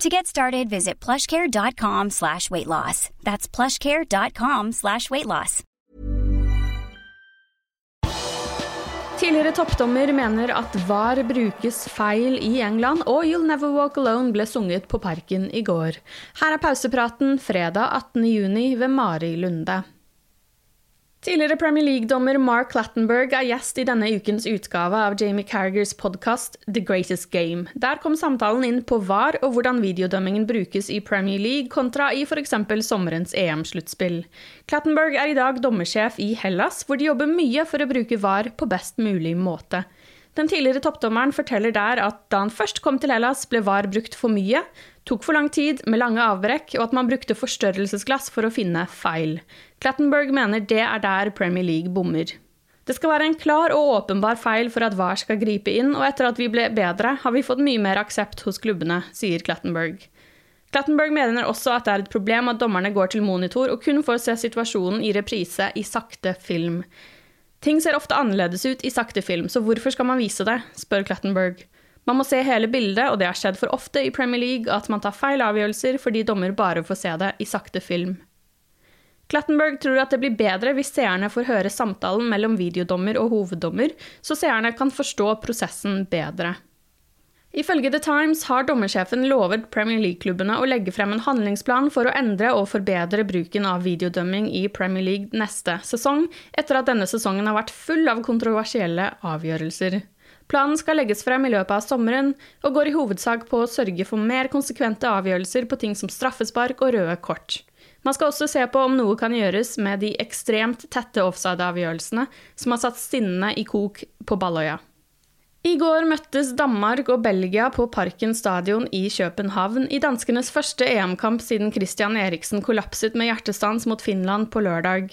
To get started, visit plushcare.com slash weight loss. That's plushcare.com slash weight loss. Tidligere toppdommer mener at VAR brukes feil i England, og You'll Never Walk Alone ble sunget på Parken i går. Her er pausepraten fredag 18.6 ved Mari Lunde. Tidligere Premier League-dommer Mark Lattenberg er gjest i denne ukens utgave av Jamie Carragers podkast The Greatest Game. Der kom samtalen inn på VAR og hvordan videodømmingen brukes i Premier League kontra i f.eks. sommerens EM-sluttspill. Clattenberg er i dag dommersjef i Hellas, hvor de jobber mye for å bruke VAR på best mulig måte. Den tidligere toppdommeren forteller der at da han først kom til Hellas, ble VAR brukt for mye, tok for lang tid med lange avbrekk, og at man brukte forstørrelsesglass for å finne feil. Clattenberg mener det er der Premier League bommer. Det skal være en klar og åpenbar feil for at VAR skal gripe inn, og etter at vi ble bedre, har vi fått mye mer aksept hos klubbene, sier Clattenberg. Clattenberg mener også at det er et problem at dommerne går til monitor og kun får se situasjonen i reprise i sakte film. Ting ser ofte annerledes ut i sakte film, så hvorfor skal man vise det, spør Clattenburg. Man må se hele bildet, og det har skjedd for ofte i Premier League at man tar feil avgjørelser fordi dommer bare får se det i sakte film. Clattenberg tror at det blir bedre hvis seerne får høre samtalen mellom videodommer og hoveddommer, så seerne kan forstå prosessen bedre. Ifølge The Times har dommersjefen lovet Premier League-klubbene å legge frem en handlingsplan for å endre og forbedre bruken av videodømming i Premier League neste sesong, etter at denne sesongen har vært full av kontroversielle avgjørelser. Planen skal legges frem i løpet av sommeren, og går i hovedsak på å sørge for mer konsekvente avgjørelser på ting som straffespark og røde kort. Man skal også se på om noe kan gjøres med de ekstremt tette offside-avgjørelsene som har satt sinnene i kok på Balløya. I går møttes Danmark og Belgia på Parken stadion i København i danskenes første EM-kamp siden Christian Eriksen kollapset med hjertestans mot Finland på lørdag.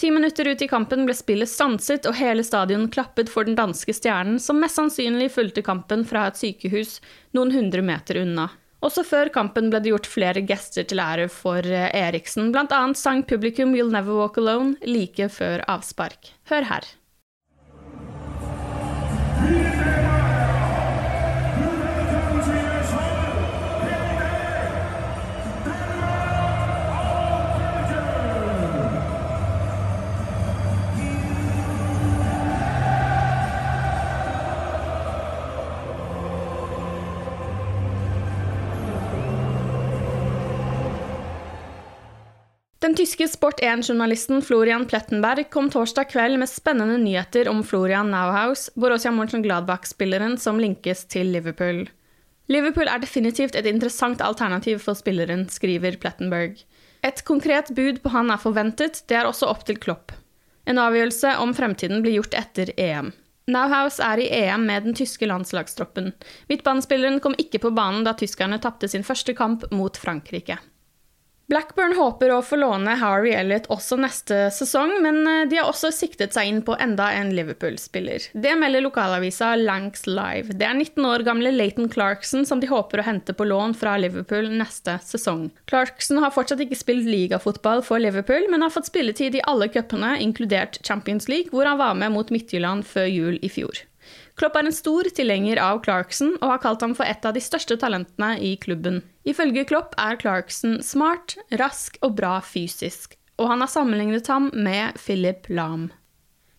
Ti minutter ut i kampen ble spillet stanset, og hele stadion klappet for den danske stjernen, som mest sannsynlig fulgte kampen fra et sykehus noen hundre meter unna. Også før kampen ble det gjort flere gester til ære for eh, Eriksen, bl.a. sang publikum 'You'll Never Walk Alone' like før avspark. Hør her. Den tyske Sport1-journalisten Florian Plettenberg kom torsdag kveld med spennende nyheter om Florian Nauhaus, Borussia Mönchengladbach-spilleren som linkes til Liverpool. Liverpool er definitivt et interessant alternativ for spilleren, skriver Plettenberg. Et konkret bud på han er forventet, det er også opp til Klopp. En avgjørelse om fremtiden blir gjort etter EM. Nauhaus er i EM med den tyske landslagstroppen. Midtbanespilleren kom ikke på banen da tyskerne tapte sin første kamp mot Frankrike. Blackburn håper å få låne Harry Elliot også neste sesong, men eh, de har også siktet seg inn på enda en Liverpool-spiller. Det melder lokalavisa Lanks Live. Det er 19 år gamle Leighton Clarkson som de håper å hente på lån fra Liverpool neste sesong. Clarkson har fortsatt ikke spilt ligafotball for Liverpool, men har fått spilletid i alle cupene, inkludert Champions League, hvor han var med mot Midtjylland før jul i fjor. Klopp er en stor tilhenger av Clarkson og har kalt ham for et av de største talentene i klubben. Ifølge Klopp er Clarkson smart, rask og bra fysisk, og han har sammenlignet ham med Philip Lahm.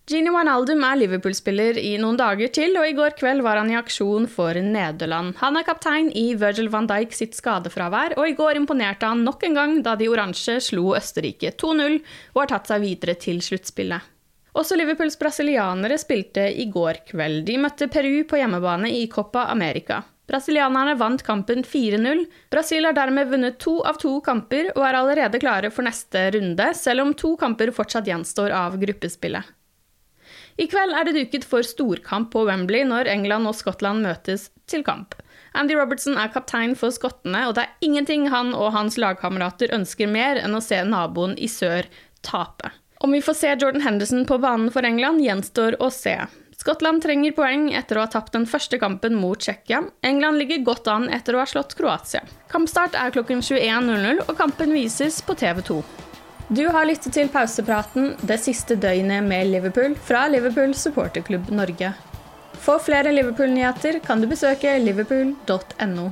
Gini Wijnaldum er Liverpool-spiller i noen dager til, og i går kveld var han i aksjon for Nederland. Han er kaptein i Virgil van Dijk sitt skadefravær, og i går imponerte han nok en gang da de oransje slo Østerrike 2-0 og har tatt seg videre til sluttspillet. Også Liverpools brasilianere spilte i går kveld. De møtte Peru på hjemmebane i Copa America. Brasilianerne vant kampen 4-0. Brasil har dermed vunnet to av to kamper og er allerede klare for neste runde, selv om to kamper fortsatt gjenstår av gruppespillet. I kveld er det duket for storkamp på Wembley når England og Skottland møtes til kamp. Andy Robertson er kaptein for skottene, og det er ingenting han og hans lagkamerater ønsker mer enn å se naboen i sør tape. Om vi får se Jordan Henderson på banen for England, gjenstår å se. Skottland trenger poeng etter å ha tapt den første kampen mot Tsjekkia. England ligger godt an etter å ha slått Kroatia. Kampstart er klokken 21.00, og kampen vises på TV 2. Du har lyttet til pausepraten det siste døgnet med Liverpool fra Liverpool supporterklubb Norge. For flere Liverpool-nyheter kan du besøke liverpool.no.